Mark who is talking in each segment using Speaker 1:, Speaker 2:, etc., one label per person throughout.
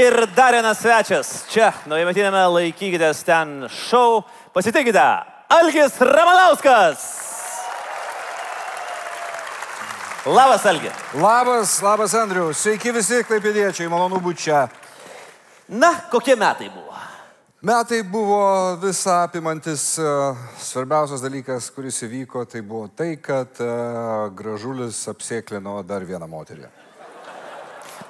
Speaker 1: ir dar vienas svečias. Čia, naujametinėme laikykitės ten šou. Pasitikite, Algis Ramanauskas. Labas, Algi.
Speaker 2: Labas, labas Andriu. Sveiki visi klaipėdiečiai, malonu būti čia.
Speaker 1: Na, kokie metai buvo?
Speaker 2: Metai buvo visą apimantis uh, svarbiausias dalykas, kuris įvyko, tai buvo tai, kad uh, gražulis apsėklino dar vieną moterį.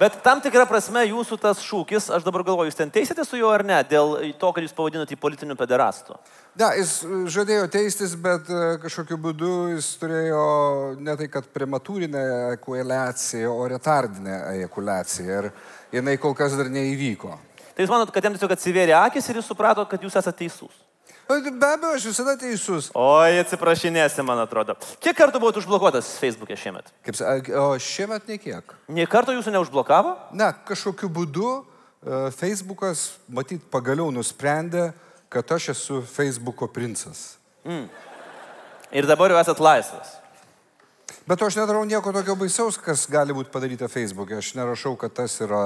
Speaker 1: Bet tam tikrą prasme jūsų tas šūkis, aš dabar galvoju, jūs ten teisėte su juo ar ne, dėl to, kad jūs pavadinote jį politiniu pederastu.
Speaker 2: Ne, jis žadėjo teistis, bet uh, kažkokiu būdu jis turėjo ne tai, kad prematūrinę ejakuliaciją, o retardinę ejakuliaciją. Ir jinai kol kas dar neįvyko.
Speaker 1: Tai jūs manot, kad jam tiesiog atsivėrė akis ir jūs suprato, kad jūs esate teisus.
Speaker 2: Be abejo, aš visada teisus.
Speaker 1: Oi, atsiprašinėsi, man atrodo. Kiek kartų buvote užblokuotas Facebook'e šiemet?
Speaker 2: Kaip, sa- o šiemet nekiek.
Speaker 1: Nie karto jūsų neužblokavo?
Speaker 2: Ne, kažkokiu būdu uh, Facebookas, matyt, pagaliau nusprendė, kad aš esu Facebooko princas.
Speaker 1: Ir dabar jau esat laisvas.
Speaker 2: Bet aš nedarau nieko tokio baisaus, kas gali būti padaryta Facebook'e. Aš nerašau, kad tas yra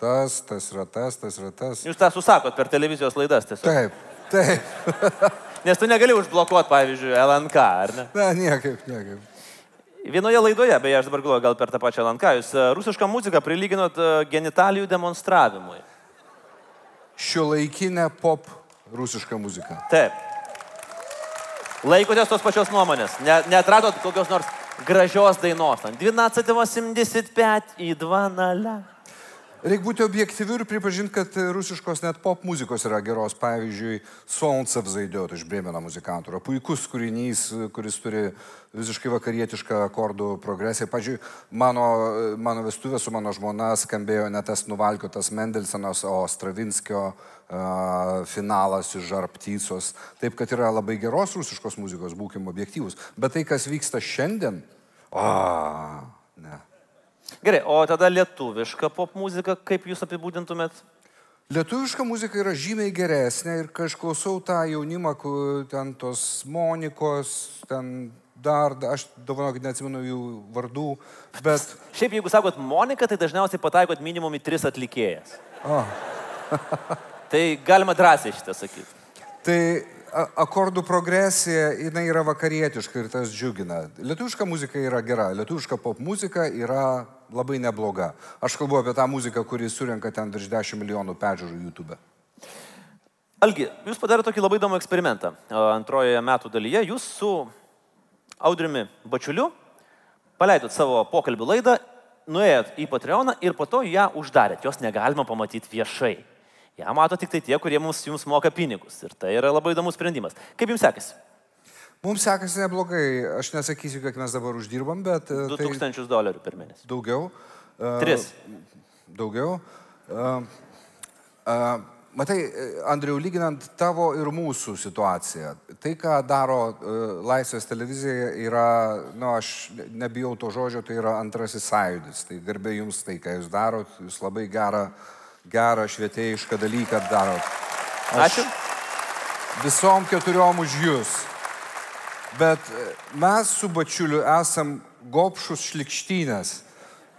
Speaker 2: tas, tas yra tas, tas yra tas.
Speaker 1: Jūs tą susakot per televizijos laidas tiesiog.
Speaker 2: Taip, taip.
Speaker 1: Nes tu negali užblokuoti, pavyzdžiui, LNK, ar ne?
Speaker 2: Ne, niekaip, niekaip.
Speaker 1: Vienoje laidoje, beje, aš dabar galvoju, gal per tą pačią LNK, jūs e, rusišką muziką prilyginot e, genitalijų demonstravimui.
Speaker 2: Šio laikinė pop rusiška muzika.
Speaker 1: Taip. Laikotės tos pačios nuomonės. Ne, netradot kokios nors gražios dainos. Ten 12.85 į 2.0.
Speaker 2: Reikia būti objektyviu ir pripažinti, kad rusiškos net pop muzikos yra geros. Pavyzdžiui, Solncev Zaidot iš Brėmeno muzikantų yra puikus kūrinys, kuris turi visiškai vakarietišką akordų progresiją. Pavyzdžiui, mano, mano vestuvė su mano žmona skambėjo ne tas nuvalkiotas Mendelsonas, o Stravinskio finalas iš Žarptysos. Taip, kad yra labai geros rusiškos muzikos, būkim objektyvus. Bet tai, kas vyksta šiandien, o.
Speaker 1: Gerai, o tada lietuviška pop muzika, kaip jūs apibūdintumėt?
Speaker 2: Lietuviška muzika yra žymiai geresnė ir kai aš klausau tą jaunimą, kur ten tos Monikos, ten dar, aš dovanokit neatsimenu jų vardų, bet...
Speaker 1: Šiaip jeigu sakot Monika, tai dažniausiai pataikot minimum į tris atlikėjas.
Speaker 2: O,
Speaker 1: Tai galima drąsiai šitą sakyti.
Speaker 2: tai akordų progresija, jinai yra vakarietiška ir tas džiugina. Lietuviška muzika yra gera, lietuviška pop muzika yra labai nebloga. Aš kalbu apie tą muziką, kuri surenka ten virš 10 milijonų peržiūrų YouTube.
Speaker 1: Algi, jūs padarėte tokį labai įdomų eksperimentą. Antrojoje metų dalyje jūs su Audriumi Bačiuliu paleidot savo pokalbių laidą, nuėjot į Patreoną ir po to ją uždarėt. Jos negalima pamatyti viešai. Ja mato tik tai tie, kurie mums, jums moka pinigus. Ir tai yra labai įdomus sprendimas. Kaip jums sekasi?
Speaker 2: Mums sekasi neblogai, aš nesakysiu, kiek mes dabar uždirbam, bet... e, tai
Speaker 1: 2000 dolerių per mėnesį.
Speaker 2: Daugiau. E,
Speaker 1: Tris.
Speaker 2: Daugiau. Uh, matai, e, Andriau, lyginant tavo ir mūsų situaciją, tai, ką daro Laisvės televizija, yra, na, nu, aš ne- nebijau to žodžio, tai yra antrasis sąjūdis. Tai garbė jums tai, ką jūs darot, jūs labai gerą, gerą švietėjišką dalyką darot.
Speaker 1: Ačiū.
Speaker 2: Visom keturiom už jūs. Bet e, mes su bačiuliu esam gopšus šlikštynės.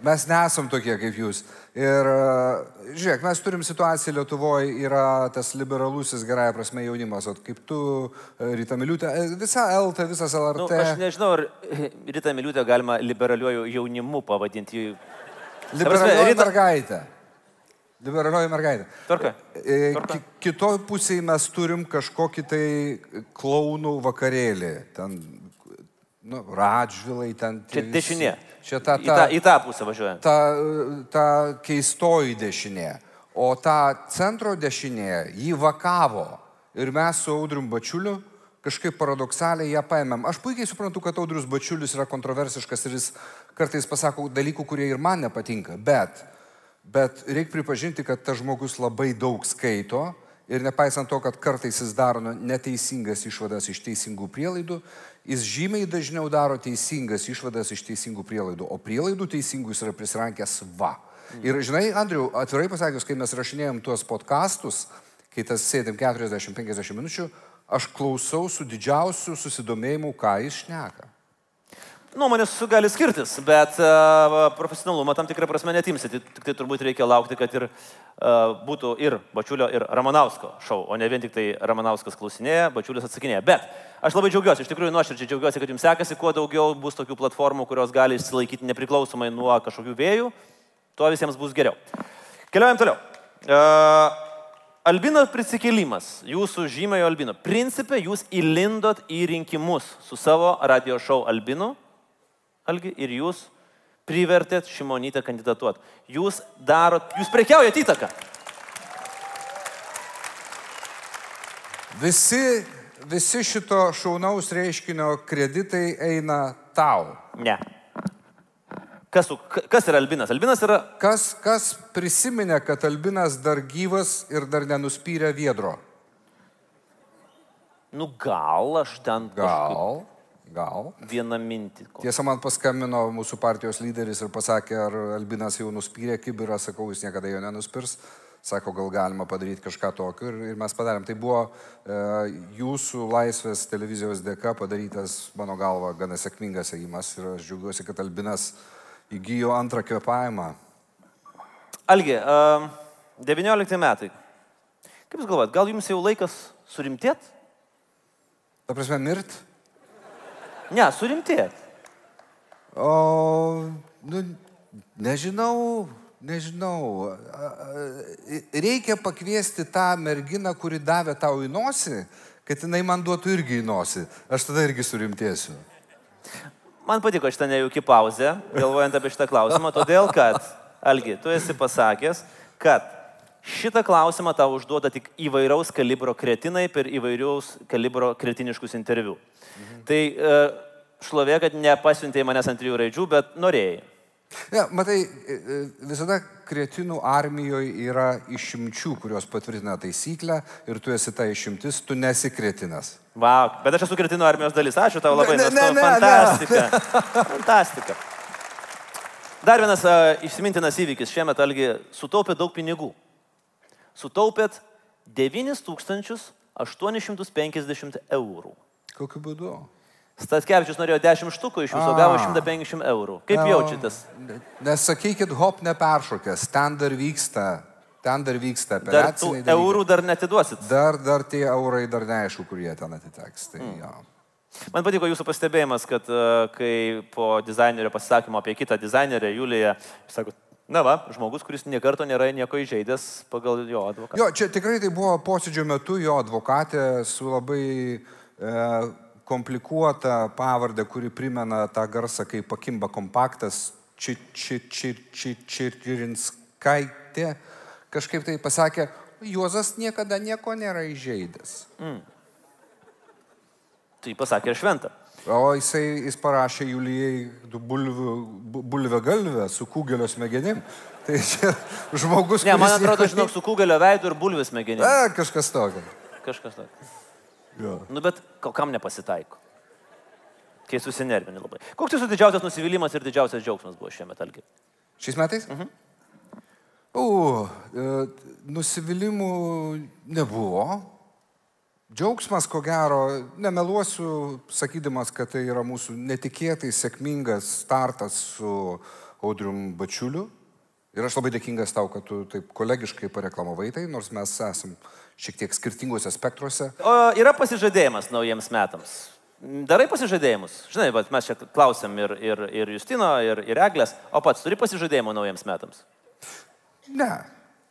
Speaker 2: Mes nesam tokie kaip jūs. Ir e, žiūrėk, mes turim situaciją Lietuvoje, yra tas liberalusis gerąją prasme jaunimas, o kaip tu, e, Rita Miliutė, visa LT, visas LRT.
Speaker 1: Nu, aš nežinau, ar Rita Miliutė galima liberaliuoju jaunimu pavadinti.
Speaker 2: Liberalioji
Speaker 1: Rita-
Speaker 2: mergaitė. Liberalioji mergaitė.
Speaker 1: Tvarka.
Speaker 2: E,
Speaker 1: Tvarka.
Speaker 2: ki- Kitoj pusėje mes turim kažkokį tai klaunų vakarėlį. Ten, nu, radžvilai, ten.
Speaker 1: Čia
Speaker 2: visi.
Speaker 1: dešinė.
Speaker 2: Čia ta,
Speaker 1: Į tą,
Speaker 2: ta,
Speaker 1: į tą pusę važiuojant.
Speaker 2: ta, ta keistoji dešinė. O ta centro dešinė jį vakavo. Ir mes su Audrium Bačiuliu kažkaip paradoksaliai ją paėmėm. Aš puikiai suprantu, kad Audrius Bačiulis yra kontroversiškas ir jis kartais pasako dalykų, kurie ir man nepatinka. Bet, bet reikia pripažinti, kad tas žmogus labai daug skaito ir nepaisant to, kad kartais jis daro nu, neteisingas išvadas iš teisingų prielaidų, jis žymiai dažniau daro teisingas išvadas iš teisingų prielaidų, o prielaidų teisingų jis yra prisirankęs va. Ir žinai, Andriu, atvirai pasakius, kai mes rašinėjom tuos podkastus, kai tas sėdėm 40-50 minučių, aš klausau su didžiausiu susidomėjimu, ką jis šneka.
Speaker 1: Nuomonės gali skirtis, bet uh, profesionalumą tam tikrą prasme netimsi. Tik, tik tai turbūt reikia laukti, kad ir uh, būtų ir Bačiulio, ir Ramanausko šau, o ne vien tik tai Ramanauskas klausinėja, Bačiulis atsakinėja. Bet aš labai džiaugiuosi, iš tikrųjų nuoširdžiai džiaugiuosi, kad jums sekasi, kuo daugiau bus tokių platformų, kurios gali išsilaikyti nepriklausomai nuo kažkokių vėjų, tuo visiems bus geriau. Keliaujam toliau. Uh, Albino prisikėlimas, jūsų žymėjo Albino. Principė, jūs įlindot į rinkimus su savo radio šou Albinu, Algi, ir jūs privertėt Šimonytę kandidatuoti. Jūs darot, jūs prekiaujat įtaką.
Speaker 2: Visi, visi šito šaunaus reiškinio kreditai eina tau.
Speaker 1: Ne. Kas, kas yra Albinas? Albinas yra.
Speaker 2: Kas, kas prisiminė, kad Albinas dar gyvas ir dar nenuspyrė viedro?
Speaker 1: Nu gal aš ten.
Speaker 2: Gal. Gal.
Speaker 1: Vieną mintį.
Speaker 2: Ko. Tiesa, man paskambino mūsų partijos lyderis ir pasakė, ar Albinas jau nuspyrė kibirą, sakau, jis niekada jo nenuspirs. Sako, gal galima padaryti kažką tokio ir, ir mes padarėm. Tai buvo e, jūsų laisvės televizijos dėka padarytas, mano galva, gana sėkmingas ėjimas ir aš džiaugiuosi, kad Albinas įgyjo antrą kvepavimą.
Speaker 1: Algi, uh, 19 metai. Kaip Jūs galvojat, gal Jums jau laikas surimtėt?
Speaker 2: Ta prasme, mirt?
Speaker 1: Ne, surimtėt.
Speaker 2: O, nu, nežinau, nežinau. Reikia pakviesti tą merginą, kuri davė tau į nosį, kad jinai man duotų irgi į nosį. Aš tada irgi surimtėsiu.
Speaker 1: Man patiko šitą nejauki pauzė, galvojant apie šitą klausimą, todėl kad, Algi, tu esi pasakęs, kad šitą klausimą tau užduoda tik įvairaus kalibro kretinai per įvairiaus kalibro kretiniškus interviu. Mhm. Tai e, šlovė, kad nepasiuntėjai manęs ant trijų raidžių, bet norėjai.
Speaker 2: Ja, matai, e, e, visada kretinų armijoje yra išimčių, kurios patvirtina taisyklę ir tu esi ta išimtis, tu nesi kretinas.
Speaker 1: Wow, bet aš esu kretinų armijos dalis, ačiū tau labai, ne, ne, ne, fantastika. Ne. Fantastika. Dar vienas uh, išsimintinas įvykis šiemet, Algi, sutaupė daug pinigų. Sutaupėt 9850 eurų.
Speaker 2: Kokiu būdu?
Speaker 1: Statskevičius norėjo 10 štukų iš jūsų, gavo 150 eurų. Kaip no, jaučiatės?
Speaker 2: Nesakykit, hop neperšokęs, ten dar vyksta, ten dar vyksta.
Speaker 1: Dar eurų dar netiduosit?
Speaker 2: Dar, dar tie eurai dar neaišku, kur jie ten atiteks. Tai, mm. ja.
Speaker 1: Man patiko jūsų pastebėjimas, kad uh, kai po dizainerio pasisakymo apie kitą dizainerę, Juliją, jūs sakote, Na va, žmogus, kuris niekarto nėra nieko įžeidęs pagal jo advokatą.
Speaker 2: Jo, čia tikrai tai buvo posėdžio metu jo advokatė su labai e, komplikuota pavardė, kuri primena tą garsą, kai pakimba kompaktas Čirinskaitė, kažkaip tai pasakė, Juozas niekada nieko nėra įžeidęs. Mm.
Speaker 1: Tai pasakė ir šventą.
Speaker 2: O jisai, jis parašė Julijai bulvę galvę su kūgelio smegenim. Tai čia žmogus.
Speaker 1: Ne, man atrodo, žinok, su kūgelio veidu ir bulvės smegenim.
Speaker 2: A, kažkas tokio.
Speaker 1: Kažkas tokio. Ja. Nu, bet kam nepasitaiko? Kai susinervini labai. Koks jūsų didžiausias nusivylimas ir didžiausias džiaugsmas buvo šiemet, Algi?
Speaker 2: Šiais metais? Mhm. O, e, nusivylimų nebuvo. Džiaugsmas, ko gero, nemeluosiu, sakydamas, kad tai yra mūsų netikėtai sėkmingas startas su Audrium Bačiuliu. Ir aš labai dėkingas tau, kad tu taip kolegiškai pareklamavai tai, nors mes esam šiek tiek skirtingose spektruose.
Speaker 1: O yra pasižadėjimas naujiems metams. Darai pasižadėjimus. Žinai, bet mes čia klausėm ir, ir, ir Justino, ir, ir Eglės, o pats turi pasižadėjimų naujiems metams?
Speaker 2: Ne,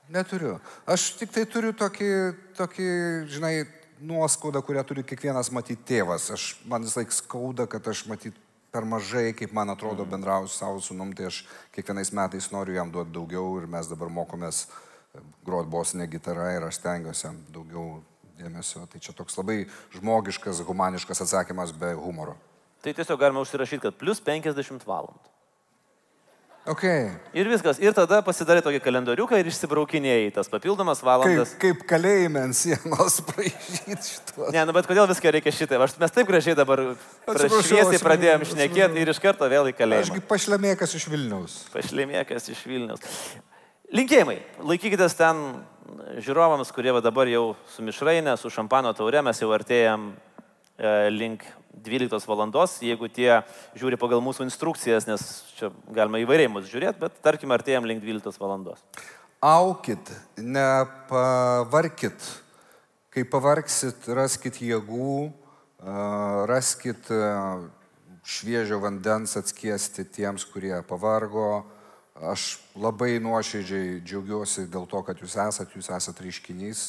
Speaker 2: neturiu. Aš tik tai turiu tokį, tokį žinai, nuoskaudą, kurią turi kiekvienas matyti tėvas. Aš, man vis laik skauda, kad aš matyt per mažai, kaip man atrodo, mm. bendrauju savo sunum, tai aš kiekvienais metais noriu jam duoti daugiau ir mes dabar mokomės e, groti bosinę gitarą ir aš stengiuosi daugiau dėmesio. Tai čia toks labai žmogiškas, humaniškas atsakymas be humoro.
Speaker 1: Tai tiesiog galima užsirašyti, kad plus 50 valandų.
Speaker 2: Okay.
Speaker 1: Ir viskas. Ir tada pasidarai tokį kalendoriuką ir išsibraukinėjai tas papildomas valandas.
Speaker 2: Kaip, kaip kalėjime ant sienos pražyti šitą.
Speaker 1: Ne, nu bet kodėl viską reikia šitai? Aš, mes taip gražiai dabar šviesiai pradėjom šnekėti ir iš karto vėl į kalėjimą.
Speaker 2: Ašgi pašlemėkas iš Vilniaus.
Speaker 1: Pašlemėkas iš Vilniaus. Linkėjimai. Laikykitės ten žiūrovams, kurie dabar jau su mišrainė, su šampano taure, mes jau artėjam link 12 valandos, jeigu tie žiūri pagal mūsų instrukcijas, nes čia galima įvairiai mus žiūrėti, bet tarkim, artėjom link 12 valandos.
Speaker 2: Aukit, nepavarkit. Kai pavarksit, raskit jėgų, raskit šviežio vandens atskiesti tiems, kurie pavargo. Aš labai nuoširdžiai džiaugiuosi dėl to, kad jūs esat, jūs esat reiškinys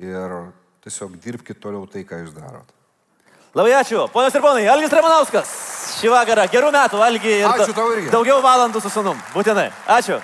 Speaker 2: ir tiesiog dirbkite toliau tai, ką jūs darot.
Speaker 1: Labai ačiū, ponios ir ponai, Algis Ramanauskas. Šį vakarą gerų metų, Algi.
Speaker 2: Ačiū tau irgi.
Speaker 1: Daugiau valandų su sunum, būtinai. Ačiū.